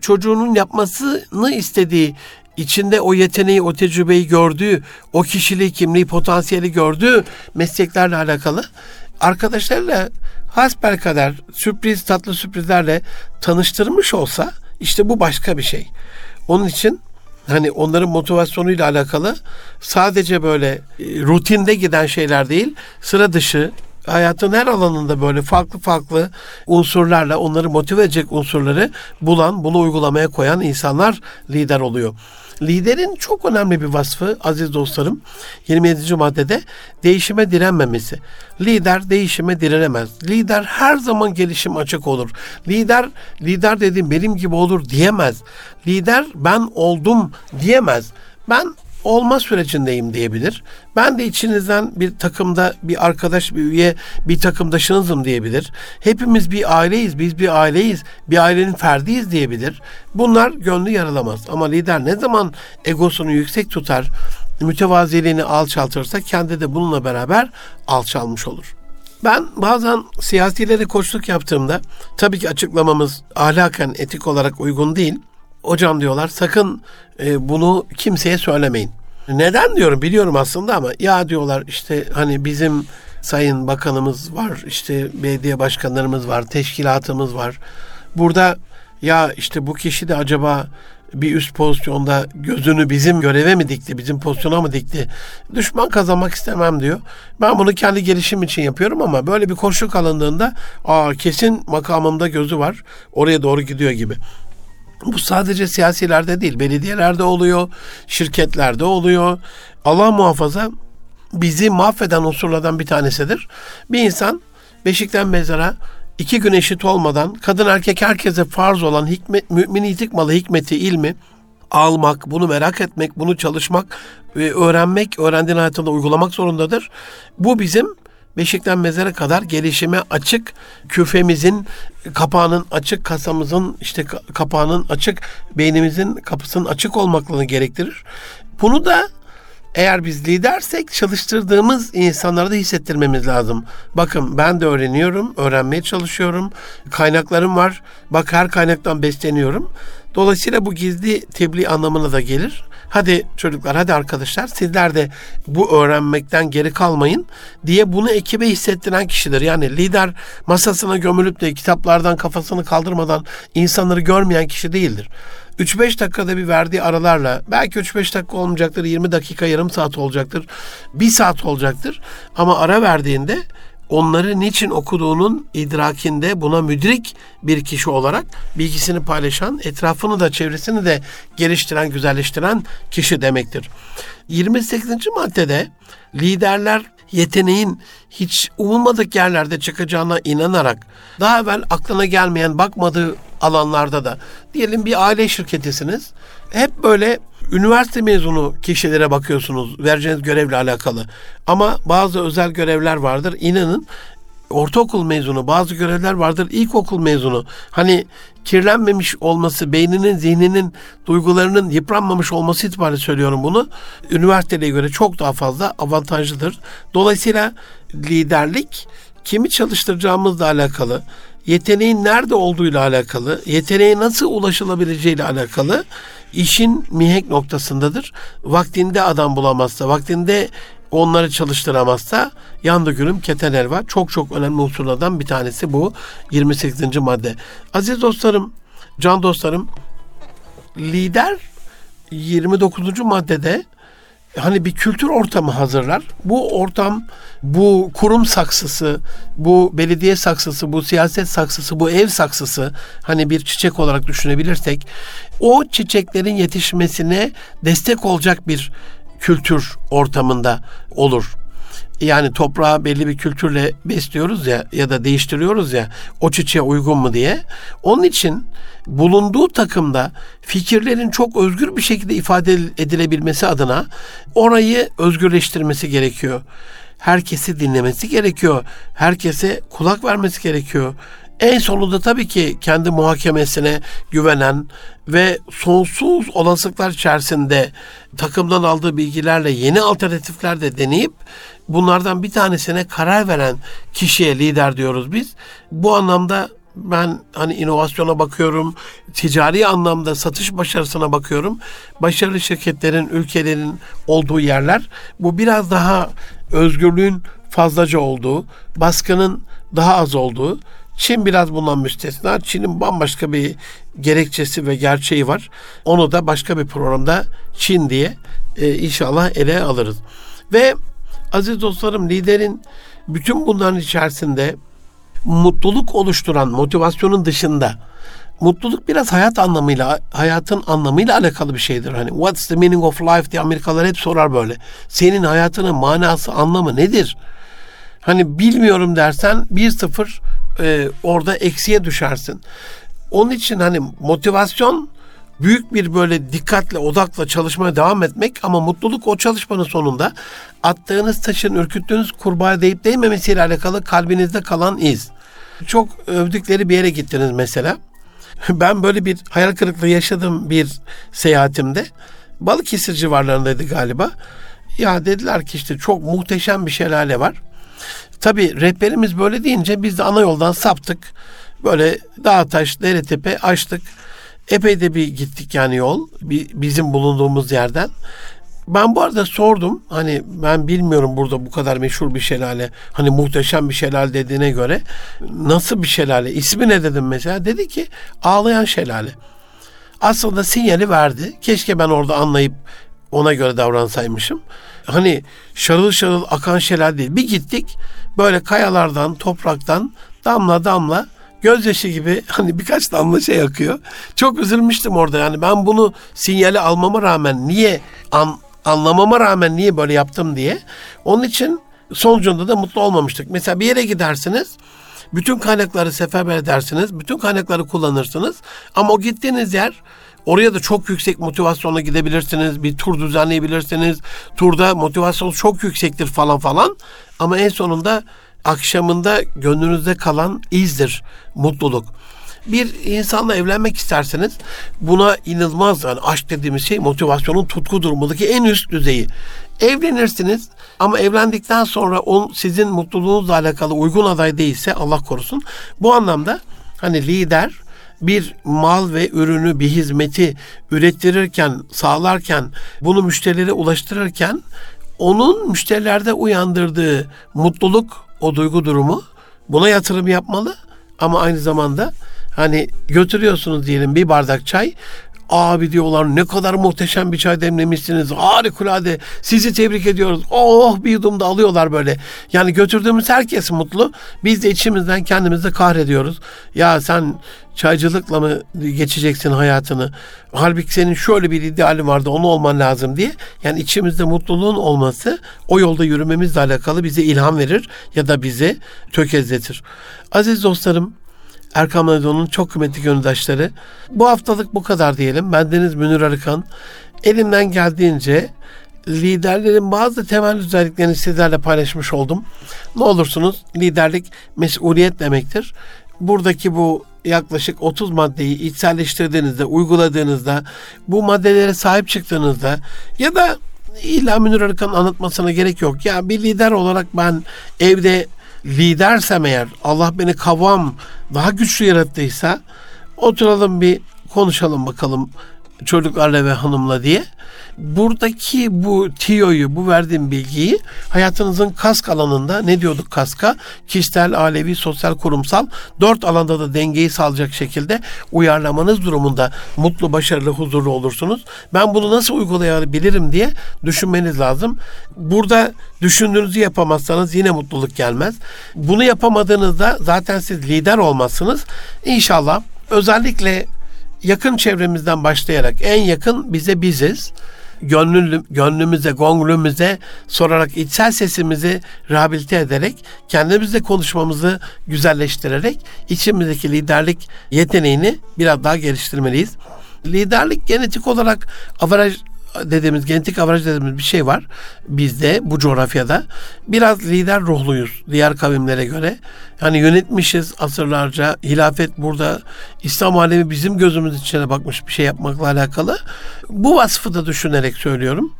çocuğunun yapmasını istediği, içinde o yeteneği, o tecrübeyi gördüğü, o kişiliği, kimliği, potansiyeli gördüğü mesleklerle alakalı arkadaşlarıyla hasbelkader sürpriz tatlı sürprizlerle tanıştırmış olsa işte bu başka bir şey. Onun için hani onların motivasyonuyla alakalı sadece böyle e, rutinde giden şeyler değil, sıra dışı hayatın her alanında böyle farklı farklı unsurlarla onları motive edecek unsurları bulan, bunu uygulamaya koyan insanlar lider oluyor. Liderin çok önemli bir vasfı aziz dostlarım 27. maddede değişime direnmemesi. Lider değişime direnemez. Lider her zaman gelişim açık olur. Lider lider dediğim benim gibi olur diyemez. Lider ben oldum diyemez. Ben olma sürecindeyim diyebilir. Ben de içinizden bir takımda bir arkadaş, bir üye, bir takımdaşınızım diyebilir. Hepimiz bir aileyiz, biz bir aileyiz, bir ailenin ferdiyiz diyebilir. Bunlar gönlü yaralamaz. Ama lider ne zaman egosunu yüksek tutar, mütevaziliğini alçaltırsa kendi de bununla beraber alçalmış olur. Ben bazen siyasilere koçluk yaptığımda tabii ki açıklamamız ahlaken etik olarak uygun değil. Hocam diyorlar sakın e, bunu kimseye söylemeyin. Neden diyorum biliyorum aslında ama ya diyorlar işte hani bizim sayın bakanımız var, işte belediye başkanlarımız var, teşkilatımız var. Burada ya işte bu kişi de acaba bir üst pozisyonda gözünü bizim göreve mi dikti, bizim pozisyona mı dikti? Düşman kazanmak istemem diyor. Ben bunu kendi gelişim için yapıyorum ama böyle bir koşuk alındığında aa kesin makamımda gözü var. Oraya doğru gidiyor gibi. Bu sadece siyasilerde değil, belediyelerde oluyor, şirketlerde oluyor. Allah muhafaza bizi mahveden unsurlardan bir tanesidir. Bir insan beşikten mezara iki gün eşit olmadan kadın erkek herkese farz olan hikmet, mümin itik malı hikmeti, ilmi almak, bunu merak etmek, bunu çalışmak ve öğrenmek, öğrendiğin hayatında uygulamak zorundadır. Bu bizim beşikten mezara kadar gelişime açık, küfemizin kapağının açık, kasamızın işte kapağının açık, beynimizin kapısının açık olmaklığını gerektirir. Bunu da eğer biz lidersek çalıştırdığımız insanlara da hissettirmemiz lazım. Bakın ben de öğreniyorum, öğrenmeye çalışıyorum. Kaynaklarım var. Bak her kaynaktan besleniyorum. Dolayısıyla bu gizli tebliğ anlamına da gelir. Hadi çocuklar, hadi arkadaşlar sizler de bu öğrenmekten geri kalmayın diye bunu ekibe hissettiren kişidir. Yani lider masasına gömülüp de kitaplardan kafasını kaldırmadan insanları görmeyen kişi değildir. 3-5 dakikada bir verdiği aralarla belki 3-5 dakika olmayacaktır, 20 dakika yarım saat olacaktır, 1 saat olacaktır. Ama ara verdiğinde onları niçin okuduğunun idrakinde buna müdrik bir kişi olarak bilgisini paylaşan, etrafını da çevresini de geliştiren, güzelleştiren kişi demektir. 28. maddede liderler yeteneğin hiç umulmadık yerlerde çıkacağına inanarak daha evvel aklına gelmeyen bakmadığı alanlarda da diyelim bir aile şirketisiniz. Hep böyle üniversite mezunu kişilere bakıyorsunuz vereceğiniz görevle alakalı. Ama bazı özel görevler vardır. İnanın ortaokul mezunu, bazı görevler vardır ilkokul mezunu. Hani kirlenmemiş olması, beyninin, zihninin, duygularının yıpranmamış olması itibariyle söylüyorum bunu. Üniversiteye göre çok daha fazla avantajlıdır. Dolayısıyla liderlik kimi çalıştıracağımızla alakalı, yeteneğin nerede olduğuyla alakalı, yeteneğe nasıl ulaşılabileceğiyle alakalı işin mihenk noktasındadır. Vaktinde adam bulamazsa, vaktinde onları çalıştıramazsa yandı gülüm keten elva. Çok çok önemli unsurlardan bir tanesi bu 28. madde. Aziz dostlarım, can dostlarım, lider 29. maddede hani bir kültür ortamı hazırlar. Bu ortam, bu kurum saksısı, bu belediye saksısı, bu siyaset saksısı, bu ev saksısı hani bir çiçek olarak düşünebilirsek o çiçeklerin yetişmesine destek olacak bir kültür ortamında olur. Yani toprağı belli bir kültürle besliyoruz ya ya da değiştiriyoruz ya o çiçeğe uygun mu diye. Onun için bulunduğu takımda fikirlerin çok özgür bir şekilde ifade edilebilmesi adına orayı özgürleştirmesi gerekiyor. Herkesi dinlemesi gerekiyor. Herkese kulak vermesi gerekiyor. En sonunda tabii ki kendi muhakemesine güvenen ve sonsuz olasılıklar içerisinde takımdan aldığı bilgilerle yeni alternatifler de deneyip bunlardan bir tanesine karar veren kişiye lider diyoruz biz. Bu anlamda ben hani inovasyona bakıyorum, ticari anlamda satış başarısına bakıyorum. Başarılı şirketlerin, ülkelerin olduğu yerler bu biraz daha özgürlüğün fazlaca olduğu, baskının daha az olduğu, Çin biraz bundan müstesna. Çin'in bambaşka bir gerekçesi ve gerçeği var. Onu da başka bir programda Çin diye e, inşallah ele alırız. Ve aziz dostlarım liderin bütün bunların içerisinde mutluluk oluşturan motivasyonun dışında mutluluk biraz hayat anlamıyla, hayatın anlamıyla alakalı bir şeydir. Hani what's the meaning of life diye Amerikalılar hep sorar böyle. Senin hayatının manası, anlamı nedir? Hani bilmiyorum dersen bir sıfır e, orada eksiye düşersin. Onun için hani motivasyon büyük bir böyle dikkatle, odakla çalışmaya devam etmek ama mutluluk o çalışmanın sonunda attığınız taşın, ürküttüğünüz kurbağa deyip değmemesiyle alakalı kalbinizde kalan iz. Çok övdükleri bir yere gittiniz mesela. [LAUGHS] Ben böyle bir hayal kırıklığı yaşadım bir seyahatimde. Balıkesir civarlarındaydı galiba. Ya dediler ki işte çok muhteşem bir şelale var. Tabi rehberimiz böyle deyince biz de ana yoldan saptık. Böyle dağ taş, dere tepe açtık. Epey de bir gittik yani yol bizim bulunduğumuz yerden. Ben bu arada sordum. Hani ben bilmiyorum burada bu kadar meşhur bir şelale. Hani muhteşem bir şelale dediğine göre. Nasıl bir şelale? İsmi ne dedim mesela? Dedi ki ağlayan şelale. Aslında sinyali verdi. Keşke ben orada anlayıp ona göre davransaymışım. Hani şarıl şarıl akan şelale değil. Bir gittik böyle kayalardan, topraktan damla damla gözyaşı gibi [LAUGHS] hani birkaç damla şey akıyor. Çok üzülmüştüm orada yani ben bunu sinyali almama rağmen niye an, anlamama rağmen niye böyle yaptım diye. Onun için sonucunda da mutlu olmamıştık. Mesela bir yere gidersiniz bütün kaynakları seferber edersiniz. Bütün kaynakları kullanırsınız. Ama o gittiğiniz yer Oraya da çok yüksek motivasyonla gidebilirsiniz. Bir tur düzenleyebilirsiniz. Turda motivasyon çok yüksektir falan falan. Ama en sonunda akşamında gönlünüzde kalan izdir mutluluk. Bir insanla evlenmek isterseniz buna inanılmaz yani aşk dediğimiz şey motivasyonun tutku durumundaki en üst düzeyi. Evlenirsiniz ama evlendikten sonra on sizin mutluluğunuzla alakalı uygun aday değilse Allah korusun. Bu anlamda hani lider bir mal ve ürünü, bir hizmeti ürettirirken, sağlarken, bunu müşterilere ulaştırırken onun müşterilerde uyandırdığı mutluluk, o duygu durumu buna yatırım yapmalı ama aynı zamanda hani götürüyorsunuz diyelim bir bardak çay Abi diyorlar ne kadar muhteşem bir çay demlemişsiniz. Harikulade. Sizi tebrik ediyoruz. Oh bir yudum da alıyorlar böyle. Yani götürdüğümüz herkes mutlu. Biz de içimizden kendimizi kahrediyoruz. Ya sen çaycılıkla mı geçeceksin hayatını? Halbuki senin şöyle bir idealin vardı onu olman lazım diye. Yani içimizde mutluluğun olması o yolda yürümemizle alakalı bize ilham verir ya da bizi tökezletir. Aziz dostlarım Erkam Radyo'nun çok kıymetli gönüldaşları. Bu haftalık bu kadar diyelim. Ben Deniz Münir Arıkan. Elimden geldiğince liderlerin bazı temel özelliklerini sizlerle paylaşmış oldum. Ne olursunuz liderlik mesuliyet demektir. Buradaki bu yaklaşık 30 maddeyi içselleştirdiğinizde, uyguladığınızda, bu maddelere sahip çıktığınızda ya da illa Münir Arıkan'ın anlatmasına gerek yok. Ya bir lider olarak ben evde lidersem eğer Allah beni kavam daha güçlü yarattıysa oturalım bir konuşalım bakalım çocuklarla ve hanımla diye. Buradaki bu tiyoyu, bu verdiğim bilgiyi hayatınızın kask alanında ne diyorduk kaska? Kişisel, alevi, sosyal, kurumsal dört alanda da dengeyi sağlayacak şekilde uyarlamanız durumunda mutlu, başarılı, huzurlu olursunuz. Ben bunu nasıl uygulayabilirim diye düşünmeniz lazım. Burada düşündüğünüzü yapamazsanız yine mutluluk gelmez. Bunu yapamadığınızda zaten siz lider olmazsınız. İnşallah özellikle yakın çevremizden başlayarak en yakın bize biziz. Gönlü, gönlümüze, gönlümüze sorarak içsel sesimizi rehabilite ederek kendimizle konuşmamızı güzelleştirerek içimizdeki liderlik yeteneğini biraz daha geliştirmeliyiz. Liderlik genetik olarak avaraj dediğimiz genetik avaraj dediğimiz bir şey var bizde bu coğrafyada. Biraz lider ruhluyuz diğer kavimlere göre. Yani yönetmişiz asırlarca. Hilafet burada İslam alemi bizim gözümüz içine bakmış bir şey yapmakla alakalı. Bu vasfı da düşünerek söylüyorum.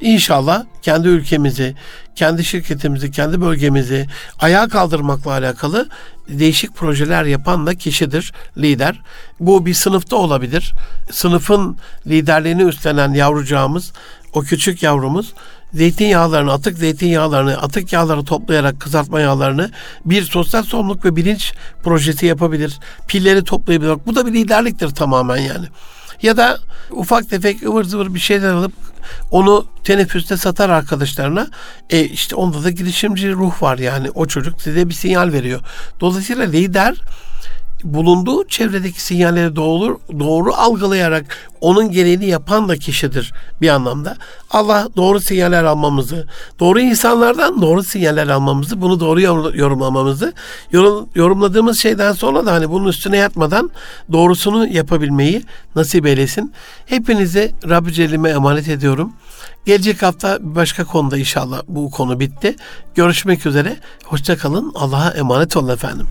İnşallah kendi ülkemizi, kendi şirketimizi, kendi bölgemizi ayağa kaldırmakla alakalı değişik projeler yapan da kişidir, lider. Bu bir sınıfta olabilir. Sınıfın liderliğini üstlenen yavrucağımız, o küçük yavrumuz zeytinyağlarını, atık zeytinyağlarını, atık yağları toplayarak kızartma yağlarını bir sosyal sorumluluk ve bilinç projesi yapabilir. Pilleri toplayabilir. Bu da bir liderliktir tamamen yani. Ya da ufak tefek ıvır zıvır bir şeyler alıp onu teneffüste satar arkadaşlarına. E işte onda da girişimci ruh var yani. O çocuk size bir sinyal veriyor. Dolayısıyla lider bulunduğu çevredeki sinyalleri doğru, doğru algılayarak onun gereğini yapan da kişidir bir anlamda. Allah doğru sinyaller almamızı, doğru insanlardan doğru sinyaller almamızı, bunu doğru yorumlamamızı, yorum, yorumladığımız şeyden sonra da hani bunun üstüne yatmadan doğrusunu yapabilmeyi nasip eylesin. Hepinize Rabbi Celle'ime emanet ediyorum. Gelecek hafta başka konuda inşallah bu konu bitti. Görüşmek üzere. Hoşçakalın. Allah'a emanet olun efendim.